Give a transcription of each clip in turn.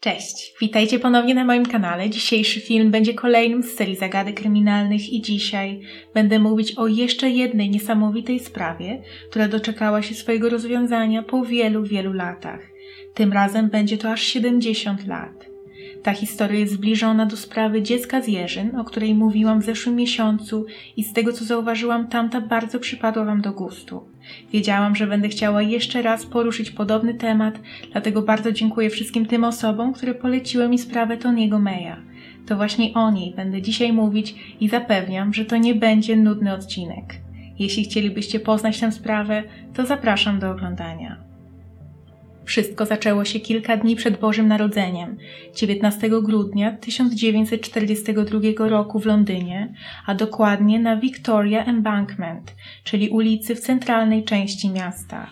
Cześć, witajcie ponownie na moim kanale. Dzisiejszy film będzie kolejnym z serii zagadek kryminalnych i dzisiaj będę mówić o jeszcze jednej niesamowitej sprawie, która doczekała się swojego rozwiązania po wielu, wielu latach. Tym razem będzie to aż 70 lat. Ta historia jest zbliżona do sprawy dziecka z Jerzyn, o której mówiłam w zeszłym miesiącu i z tego co zauważyłam, tamta bardzo przypadła Wam do gustu. Wiedziałam, że będę chciała jeszcze raz poruszyć podobny temat, dlatego bardzo dziękuję wszystkim tym osobom, które poleciły mi sprawę Toniego Meya. To właśnie o niej będę dzisiaj mówić i zapewniam, że to nie będzie nudny odcinek. Jeśli chcielibyście poznać tę sprawę, to zapraszam do oglądania. Wszystko zaczęło się kilka dni przed Bożym Narodzeniem, 19 grudnia 1942 roku w Londynie, a dokładnie na Victoria Embankment, czyli ulicy w centralnej części miasta.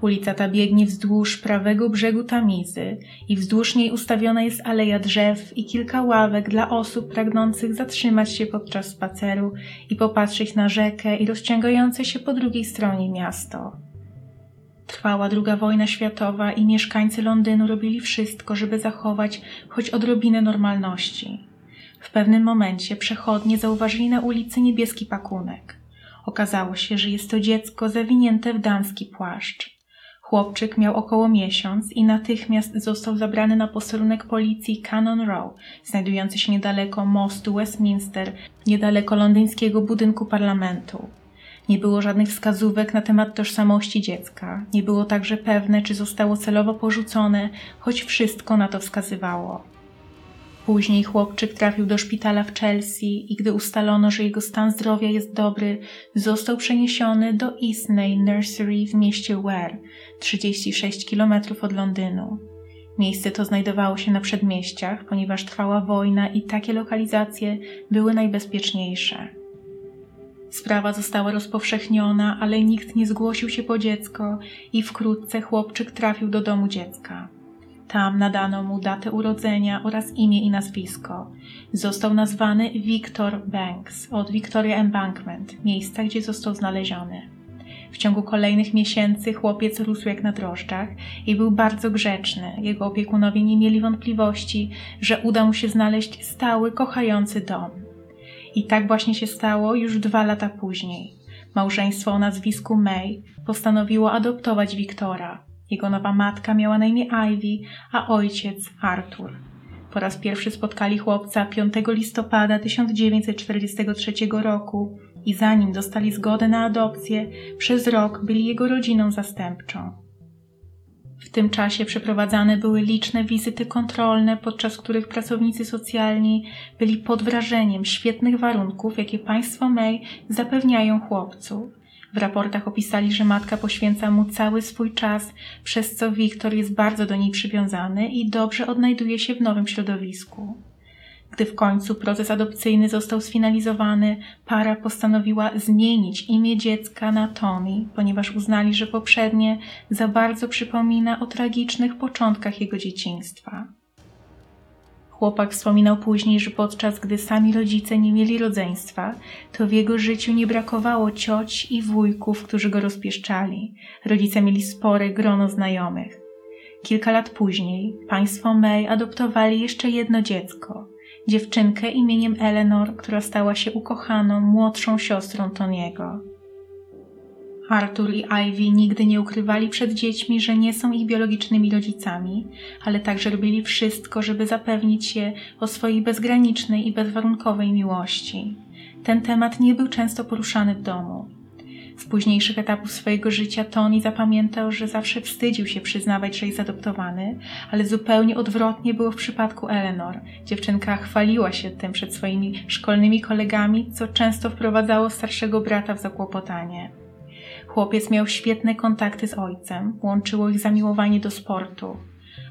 Ulica ta biegnie wzdłuż prawego brzegu Tamizy i wzdłuż niej ustawiona jest aleja drzew i kilka ławek dla osób pragnących zatrzymać się podczas spaceru i popatrzeć na rzekę i rozciągające się po drugiej stronie miasto. Trwała druga wojna światowa i mieszkańcy Londynu robili wszystko, żeby zachować choć odrobinę normalności. W pewnym momencie przechodnie zauważyli na ulicy niebieski pakunek. Okazało się, że jest to dziecko zawinięte w damski płaszcz. Chłopczyk miał około miesiąc i natychmiast został zabrany na posterunek policji Cannon Row, znajdujący się niedaleko mostu Westminster, niedaleko londyńskiego budynku parlamentu. Nie było żadnych wskazówek na temat tożsamości dziecka. Nie było także pewne, czy zostało celowo porzucone, choć wszystko na to wskazywało. Później chłopczyk trafił do szpitala w Chelsea i gdy ustalono, że jego stan zdrowia jest dobry, został przeniesiony do Eastney Nursery w mieście Ware, 36 km od Londynu. Miejsce to znajdowało się na przedmieściach, ponieważ trwała wojna i takie lokalizacje były najbezpieczniejsze. Sprawa została rozpowszechniona, ale nikt nie zgłosił się po dziecko i wkrótce chłopczyk trafił do domu dziecka. Tam nadano mu datę urodzenia oraz imię i nazwisko. Został nazwany Victor Banks od Victoria Embankment, miejsca, gdzie został znaleziony. W ciągu kolejnych miesięcy chłopiec rósł jak na drożdżach i był bardzo grzeczny. Jego opiekunowie nie mieli wątpliwości, że uda mu się znaleźć stały, kochający dom. I tak właśnie się stało już dwa lata później. Małżeństwo o nazwisku May postanowiło adoptować Wiktora. Jego nowa matka miała na imię Ivy, a ojciec Arthur. Po raz pierwszy spotkali chłopca 5 listopada 1943 roku i zanim dostali zgodę na adopcję, przez rok byli jego rodziną zastępczą. W tym czasie przeprowadzane były liczne wizyty kontrolne, podczas których pracownicy socjalni byli pod wrażeniem świetnych warunków, jakie państwo May zapewniają chłopcu. W raportach opisali, że matka poświęca mu cały swój czas, przez co Wiktor jest bardzo do niej przywiązany i dobrze odnajduje się w nowym środowisku. Gdy w końcu proces adopcyjny został sfinalizowany, para postanowiła zmienić imię dziecka na Tommy, ponieważ uznali, że poprzednie za bardzo przypomina o tragicznych początkach jego dzieciństwa. Chłopak wspominał później, że podczas gdy sami rodzice nie mieli rodzeństwa, to w jego życiu nie brakowało cioć i wujków, którzy go rozpieszczali. Rodzice mieli spore grono znajomych. Kilka lat później państwo May adoptowali jeszcze jedno dziecko, dziewczynkę imieniem Eleanor, która stała się ukochaną, młodszą siostrą Toniego. Arthur i Ivy nigdy nie ukrywali przed dziećmi, że nie są ich biologicznymi rodzicami, ale także robili wszystko, żeby zapewnić się o swojej bezgranicznej i bezwarunkowej miłości. Ten temat nie był często poruszany w domu. Z późniejszych etapów swojego życia Tony zapamiętał, że zawsze wstydził się przyznawać, że jest adoptowany, ale zupełnie odwrotnie było w przypadku Eleanor. Dziewczynka chwaliła się tym przed swoimi szkolnymi kolegami, co często wprowadzało starszego brata w zakłopotanie. Chłopiec miał świetne kontakty z ojcem, łączyło ich zamiłowanie do sportu.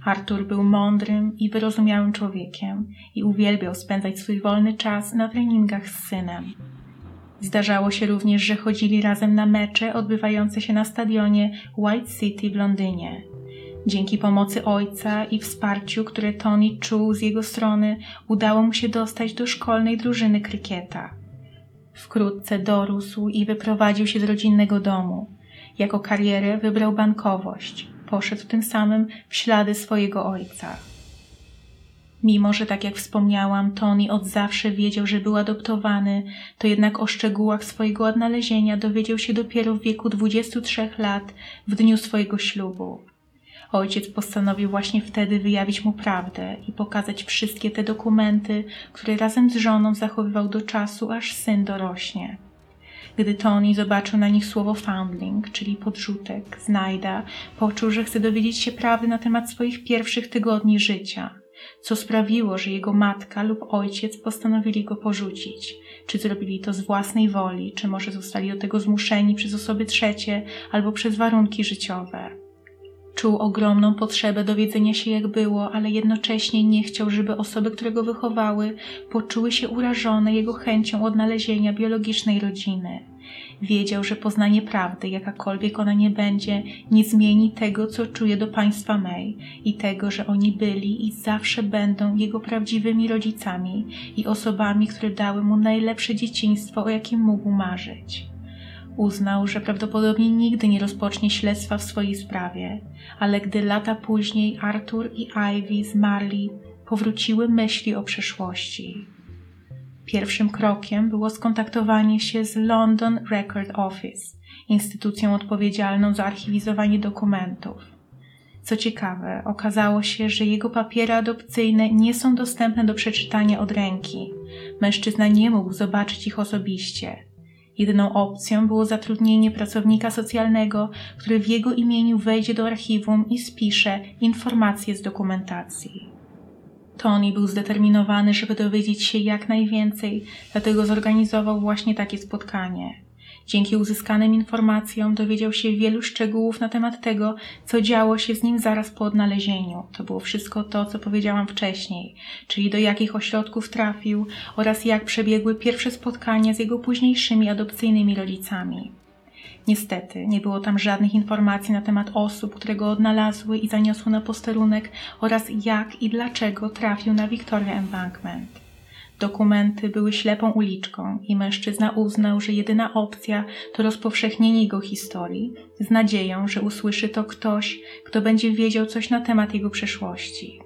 Artur był mądrym i wyrozumiałym człowiekiem i uwielbiał spędzać swój wolny czas na treningach z synem. Zdarzało się również, że chodzili razem na mecze odbywające się na stadionie White City w Londynie. Dzięki pomocy ojca i wsparciu, które Tony czuł z jego strony, udało mu się dostać do szkolnej drużyny krykieta. Wkrótce dorósł i wyprowadził się z rodzinnego domu. Jako karierę wybrał bankowość. Poszedł tym samym w ślady swojego ojca. Mimo, że tak jak wspomniałam, Tony od zawsze wiedział, że był adoptowany, to jednak o szczegółach swojego odnalezienia dowiedział się dopiero w wieku 23 lat, w dniu swojego ślubu. Ojciec postanowił właśnie wtedy wyjawić mu prawdę i pokazać wszystkie te dokumenty, które razem z żoną zachowywał do czasu, aż syn dorośnie. Gdy Tony zobaczył na nich słowo foundling, czyli podrzutek, znajda, poczuł, że chce dowiedzieć się prawdy na temat swoich pierwszych tygodni życia, co sprawiło, że jego matka lub ojciec postanowili go porzucić. Czy zrobili to z własnej woli, czy może zostali do tego zmuszeni przez osoby trzecie albo przez warunki życiowe. Czuł ogromną potrzebę dowiedzenia się, jak było, ale jednocześnie nie chciał, żeby osoby, które go wychowały, poczuły się urażone jego chęcią odnalezienia biologicznej rodziny. Wiedział, że poznanie prawdy, jakakolwiek ona nie będzie, nie zmieni tego, co czuje do państwa May i tego, że oni byli i zawsze będą jego prawdziwymi rodzicami i osobami, które dały mu najlepsze dzieciństwo, o jakim mógł marzyć. Uznał, że prawdopodobnie nigdy nie rozpocznie śledztwa w swojej sprawie, ale gdy lata później Arthur i Ivy zmarli, powróciły myśli o przeszłości. Pierwszym krokiem było skontaktowanie się z London Record Office, instytucją odpowiedzialną za archiwizowanie dokumentów. Co ciekawe, okazało się, że jego papiery adopcyjne nie są dostępne do przeczytania od ręki. Mężczyzna nie mógł zobaczyć ich osobiście. Jedyną opcją było zatrudnienie pracownika socjalnego, który w jego imieniu wejdzie do archiwum i spisze informacje z dokumentacji. Tony był zdeterminowany, żeby dowiedzieć się jak najwięcej, dlatego zorganizował właśnie takie spotkanie. Dzięki uzyskanym informacjom dowiedział się wielu szczegółów na temat tego, co działo się z nim zaraz po odnalezieniu. To było wszystko to, co powiedziałam wcześniej, czyli do jakich ośrodków trafił oraz jak przebiegły pierwsze spotkania z jego późniejszymi adopcyjnymi rodzicami. Niestety, nie było tam żadnych informacji na temat osób, które go odnalazły i zaniosły na posterunek oraz jak i dlaczego trafił na Victoria Embankment. Dokumenty były ślepą uliczką i mężczyzna uznał, że jedyna opcja to rozpowszechnienie jego historii, z nadzieją, że usłyszy to ktoś, kto będzie wiedział coś na temat jego przeszłości.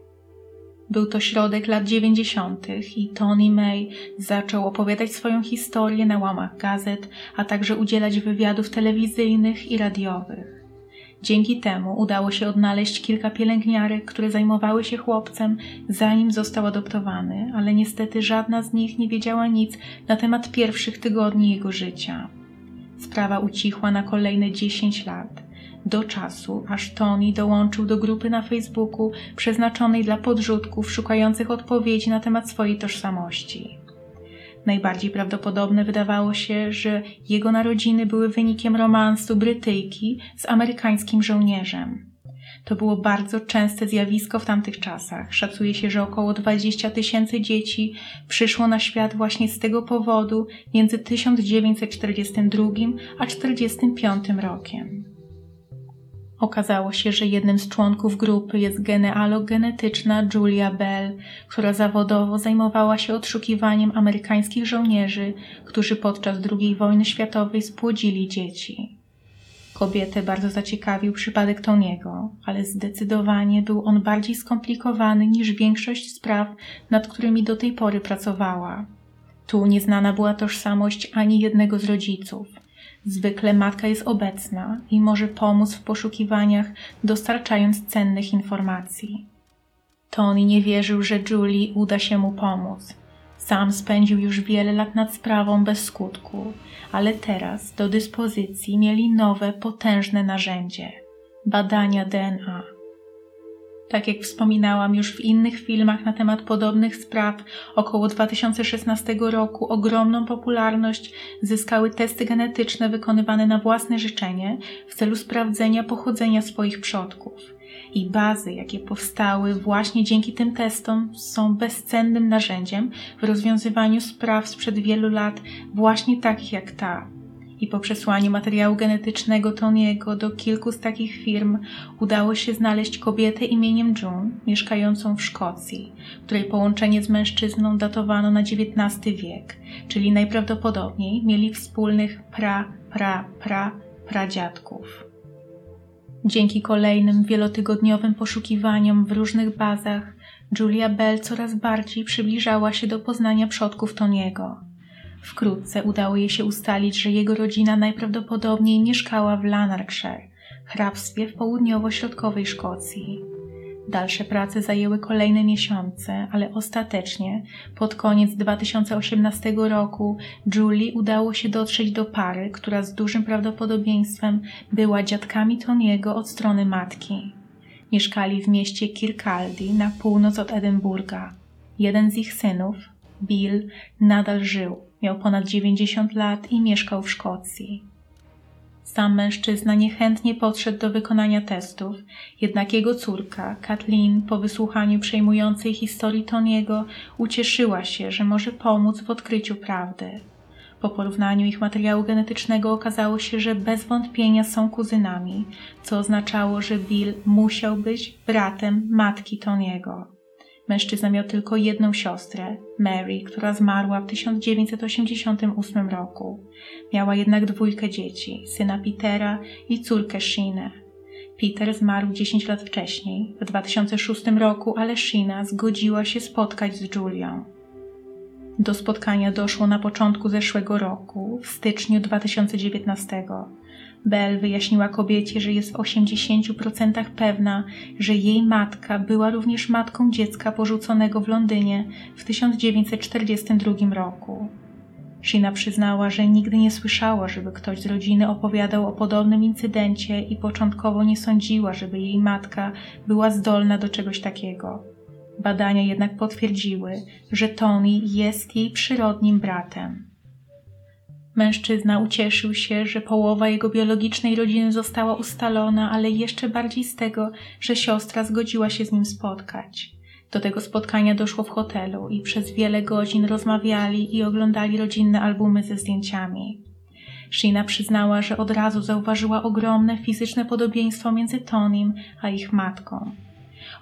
Był to środek lat dziewięćdziesiątych i Tony May zaczął opowiadać swoją historię na łamach gazet, a także udzielać wywiadów telewizyjnych i radiowych. Dzięki temu udało się odnaleźć kilka pielęgniarek, które zajmowały się chłopcem, zanim został adoptowany, ale niestety żadna z nich nie wiedziała nic na temat pierwszych tygodni jego życia. Sprawa ucichła na kolejne 10 lat, do czasu, aż Tony dołączył do grupy na Facebooku przeznaczonej dla podrzutków szukających odpowiedzi na temat swojej tożsamości. Najbardziej prawdopodobne wydawało się, że jego narodziny były wynikiem romansu Brytyjki z amerykańskim żołnierzem. To było bardzo częste zjawisko w tamtych czasach. Szacuje się, że około 20 tysięcy dzieci przyszło na świat właśnie z tego powodu między 1942 a 1945 rokiem. Okazało się, że jednym z członków grupy jest genealog-genetyczna Julia Bell, która zawodowo zajmowała się odszukiwaniem amerykańskich żołnierzy, którzy podczas II wojny światowej spłodzili dzieci. Kobietę bardzo zaciekawił przypadek Toniego, ale zdecydowanie był on bardziej skomplikowany niż większość spraw, nad którymi do tej pory pracowała. Tu nieznana była tożsamość ani jednego z rodziców – Zwykle matka jest obecna i może pomóc w poszukiwaniach, dostarczając cennych informacji. Tony nie wierzył, że Julie uda się mu pomóc. Sam spędził już wiele lat nad sprawą bez skutku, ale teraz do dyspozycji mieli nowe, potężne narzędzie badania DNA. Tak jak wspominałam już w innych filmach na temat podobnych spraw, około 2016 roku ogromną popularność zyskały testy genetyczne wykonywane na własne życzenie w celu sprawdzenia pochodzenia swoich przodków. I bazy, jakie powstały właśnie dzięki tym testom, są bezcennym narzędziem w rozwiązywaniu spraw sprzed wielu lat, właśnie takich jak ta, i po przesłaniu materiału genetycznego Toniego do kilku z takich firm udało się znaleźć kobietę imieniem June, mieszkającą w Szkocji, której połączenie z mężczyzną datowano na XIX wiek, czyli najprawdopodobniej mieli wspólnych pra, pra, pra, pradziadków. Dzięki kolejnym wielotygodniowym poszukiwaniom w różnych bazach Julia Bell coraz bardziej przybliżała się do poznania przodków Toniego. Wkrótce udało jej się ustalić, że jego rodzina najprawdopodobniej mieszkała w Lanarkshire, hrabstwie w południowo-środkowej Szkocji. Dalsze prace zajęły kolejne miesiące, ale ostatecznie, pod koniec 2018 roku, Julie udało się dotrzeć do pary, która z dużym prawdopodobieństwem była dziadkami Toniego od strony matki. Mieszkali w mieście Kirkcaldy na północ od Edynburga. Jeden z ich synów, Bill, nadal żył, miał ponad 90 lat i mieszkał w Szkocji. Sam mężczyzna niechętnie podszedł do wykonania testów, jednak jego córka, Kathleen, po wysłuchaniu przejmującej historii Toniego, ucieszyła się, że może pomóc w odkryciu prawdy. Po porównaniu ich materiału genetycznego okazało się, że bez wątpienia są kuzynami, co oznaczało, że Bill musiał być bratem matki Toniego. Mężczyzna miał tylko jedną siostrę, Mary, która zmarła w 1988 roku. Miała jednak dwójkę dzieci, syna Petera i córkę Sheenę. Peter zmarł 10 lat wcześniej, w 2006 roku, ale Sheena zgodziła się spotkać z Julią. Do spotkania doszło na początku zeszłego roku, w styczniu 2019. Bell wyjaśniła kobiecie, że jest w 80% pewna, że jej matka była również matką dziecka porzuconego w Londynie w 1942 roku. Sheena przyznała, że nigdy nie słyszała, żeby ktoś z rodziny opowiadał o podobnym incydencie i początkowo nie sądziła, żeby jej matka była zdolna do czegoś takiego. Badania jednak potwierdziły, że Tony jest jej przyrodnim bratem. Mężczyzna ucieszył się, że połowa jego biologicznej rodziny została ustalona, ale jeszcze bardziej z tego, że siostra zgodziła się z nim spotkać. Do tego spotkania doszło w hotelu i przez wiele godzin rozmawiali i oglądali rodzinne albumy ze zdjęciami. Sheena przyznała, że od razu zauważyła ogromne fizyczne podobieństwo między Tonym a ich matką.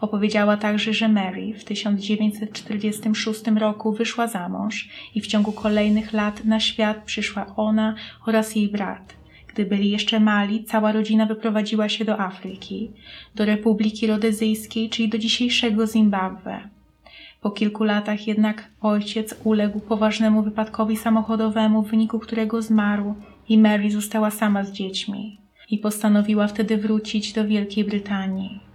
Opowiedziała także, że Mary w 1946 roku wyszła za mąż i w ciągu kolejnych lat na świat przyszła ona oraz jej brat. Gdy byli jeszcze mali, cała rodzina wyprowadziła się do Afryki, do Republiki Rodezyjskiej, czyli do dzisiejszego Zimbabwe. Po kilku latach jednak ojciec uległ poważnemu wypadkowi samochodowemu, w wyniku którego zmarł i Mary została sama z dziećmi i postanowiła wtedy wrócić do Wielkiej Brytanii.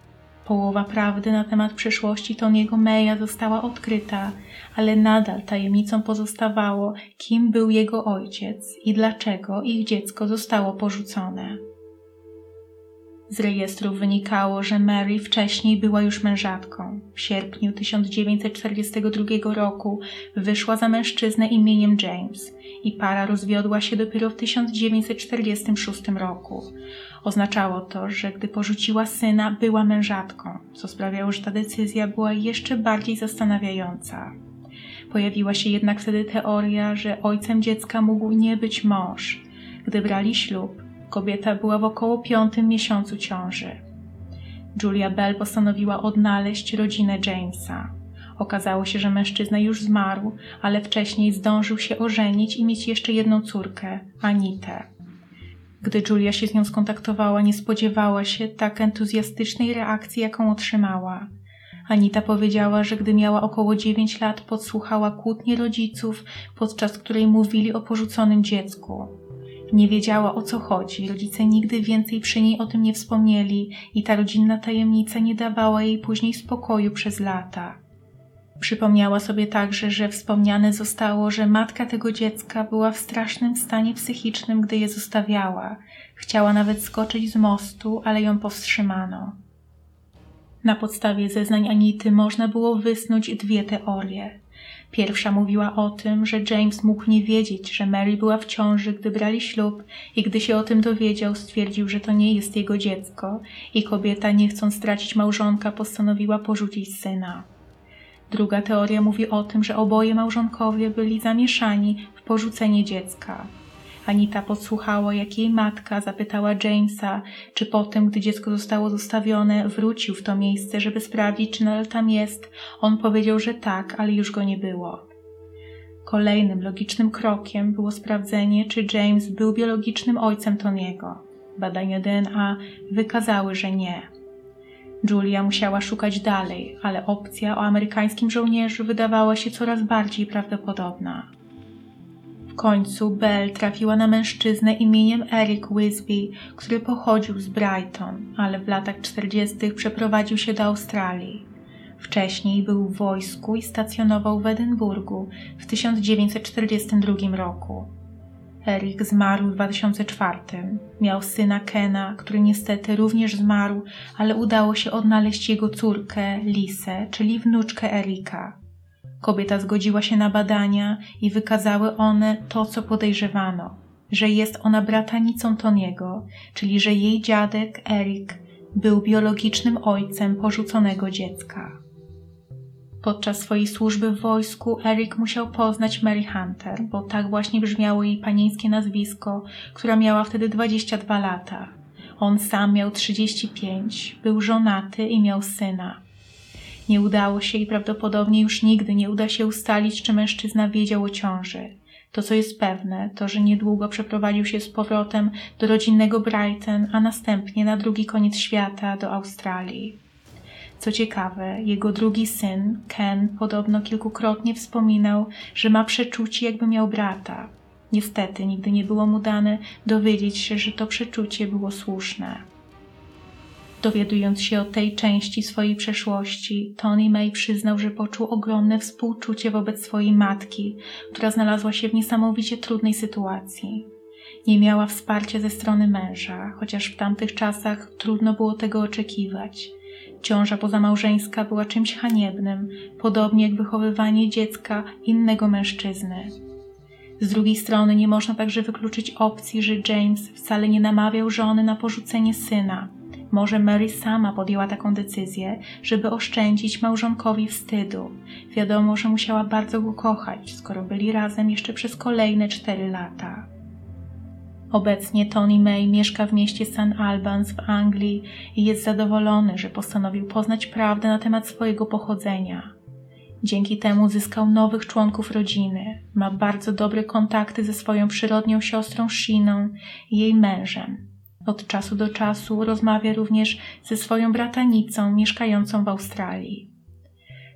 Połowa prawdy na temat przyszłości Tony'ego Maya została odkryta, ale nadal tajemnicą pozostawało, kim był jego ojciec i dlaczego ich dziecko zostało porzucone. Z rejestrów wynikało, że Mary wcześniej była już mężatką. W sierpniu 1942 roku wyszła za mężczyznę imieniem James i para rozwiodła się dopiero w 1946 roku. Oznaczało to, że gdy porzuciła syna, była mężatką, co sprawiało, że ta decyzja była jeszcze bardziej zastanawiająca. Pojawiła się jednak wtedy teoria, że ojcem dziecka mógł nie być mąż. Gdy brali ślub, kobieta była w około piątym miesiącu ciąży. Julia Bell postanowiła odnaleźć rodzinę Jamesa. Okazało się, że mężczyzna już zmarł, ale wcześniej zdążył się ożenić i mieć jeszcze jedną córkę, Anitę. Gdy Julia się z nią skontaktowała, nie spodziewała się tak entuzjastycznej reakcji, jaką otrzymała. Anita powiedziała, że gdy miała około 9 lat, podsłuchała kłótnie rodziców, podczas której mówili o porzuconym dziecku. Nie wiedziała o co chodzi, rodzice nigdy więcej przy niej o tym nie wspomnieli i ta rodzinna tajemnica nie dawała jej później spokoju przez lata. Przypomniała sobie także, że wspomniane zostało, że matka tego dziecka była w strasznym stanie psychicznym, gdy je zostawiała. Chciała nawet skoczyć z mostu, ale ją powstrzymano. Na podstawie zeznań Anity można było wysnuć dwie teorie. Pierwsza mówiła o tym, że James mógł nie wiedzieć, że Mary była w ciąży, gdy brali ślub i gdy się o tym dowiedział, stwierdził, że to nie jest jego dziecko i kobieta, nie chcąc stracić małżonka, postanowiła porzucić syna. Druga teoria mówi o tym, że oboje małżonkowie byli zamieszani w porzucenie dziecka. Anita podsłuchała, jak jej matka zapytała Jamesa, czy po tym, gdy dziecko zostało zostawione, wrócił w to miejsce, żeby sprawdzić, czy nadal tam jest. On powiedział, że tak, ale już go nie było. Kolejnym logicznym krokiem było sprawdzenie, czy James był biologicznym ojcem Toniego. Badania DNA wykazały, że nie. Julia musiała szukać dalej, ale opcja o amerykańskim żołnierzu wydawała się coraz bardziej prawdopodobna. Końcu Belle trafiła na mężczyznę imieniem Eric Wisby, który pochodził z Brighton, ale w latach 40. przeprowadził się do Australii. Wcześniej był w wojsku i stacjonował w Edynburgu w 1942 roku. Eric zmarł w 2004. Miał syna Kena, który niestety również zmarł, ale udało się odnaleźć jego córkę, Lisę, czyli wnuczkę Erika. Kobieta zgodziła się na badania i wykazały one to, co podejrzewano, że jest ona bratanicą Toniego, czyli że jej dziadek, Erik, był biologicznym ojcem porzuconego dziecka. Podczas swojej służby w wojsku Eric musiał poznać Mary Hunter, bo tak właśnie brzmiało jej panieńskie nazwisko, która miała wtedy 22 lata. On sam miał 35, był żonaty i miał syna. Nie udało się i prawdopodobnie już nigdy nie uda się ustalić, czy mężczyzna wiedział o ciąży. To, co jest pewne, to, że niedługo przeprowadził się z powrotem do rodzinnego Brighton, a następnie na drugi koniec świata do Australii. Co ciekawe, jego drugi syn, Ken, podobno kilkukrotnie wspominał, że ma przeczucie, jakby miał brata. Niestety, nigdy nie było mu dane dowiedzieć się, że to przeczucie było słuszne. Dowiadując się o tej części swojej przeszłości, Tony May przyznał, że poczuł ogromne współczucie wobec swojej matki, która znalazła się w niesamowicie trudnej sytuacji. Nie miała wsparcia ze strony męża, chociaż w tamtych czasach trudno było tego oczekiwać. Ciąża pozamałżeńska była czymś haniebnym, podobnie jak wychowywanie dziecka innego mężczyzny. Z drugiej strony nie można także wykluczyć opcji, że James wcale nie namawiał żony na porzucenie syna. Może Mary sama podjęła taką decyzję, żeby oszczędzić małżonkowi wstydu. Wiadomo, że musiała bardzo go kochać, skoro byli razem jeszcze przez kolejne cztery lata. Obecnie Tony May mieszka w mieście St. Albans w Anglii i jest zadowolony, że postanowił poznać prawdę na temat swojego pochodzenia. Dzięki temu zyskał nowych członków rodziny, ma bardzo dobre kontakty ze swoją przyrodnią siostrą Shiną i jej mężem. Od czasu do czasu rozmawia również ze swoją bratanicą mieszkającą w Australii.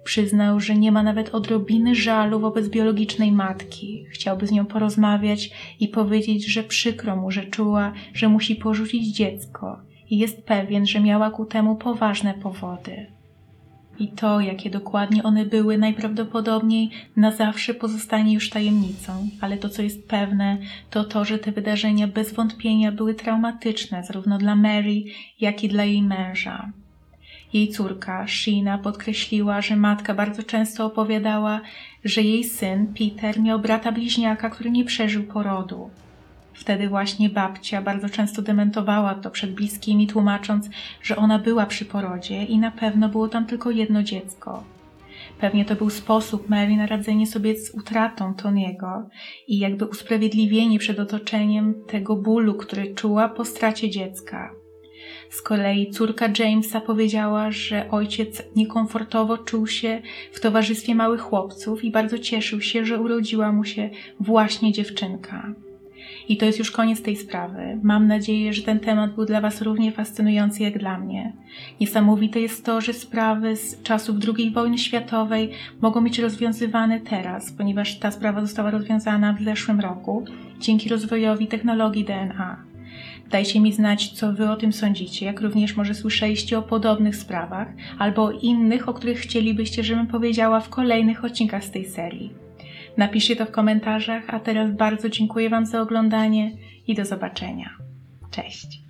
Przyznał, że nie ma nawet odrobiny żalu wobec biologicznej matki. Chciałby z nią porozmawiać i powiedzieć, że przykro mu, że czuła, że musi porzucić dziecko i jest pewien, że miała ku temu poważne powody. I to, jakie dokładnie one były, najprawdopodobniej na zawsze pozostanie już tajemnicą, ale to, co jest pewne, to to, że te wydarzenia bez wątpienia były traumatyczne zarówno dla Mary, jak i dla jej męża. Jej córka, Sheena, podkreśliła, że matka bardzo często opowiadała, że jej syn, Peter, miał brata bliźniaka, który nie przeżył porodu. Wtedy właśnie babcia bardzo często dementowała to przed bliskimi, tłumacząc, że ona była przy porodzie i na pewno było tam tylko jedno dziecko. Pewnie to był sposób Mary na radzenie sobie z utratą Toniego i jakby usprawiedliwienie przed otoczeniem tego bólu, który czuła po stracie dziecka. Z kolei córka Jamesa powiedziała, że ojciec niekomfortowo czuł się w towarzystwie małych chłopców i bardzo cieszył się, że urodziła mu się właśnie dziewczynka. I to jest już koniec tej sprawy. Mam nadzieję, że ten temat był dla Was równie fascynujący jak dla mnie. Niesamowite jest to, że sprawy z czasów II wojny światowej mogą być rozwiązywane teraz, ponieważ ta sprawa została rozwiązana w zeszłym roku dzięki rozwojowi technologii DNA. Dajcie mi znać, co Wy o tym sądzicie, jak również może słyszeliście o podobnych sprawach, albo o innych, o których chcielibyście, żebym powiedziała w kolejnych odcinkach z tej serii. Napiszcie to w komentarzach, a teraz bardzo dziękuję Wam za oglądanie i do zobaczenia. Cześć!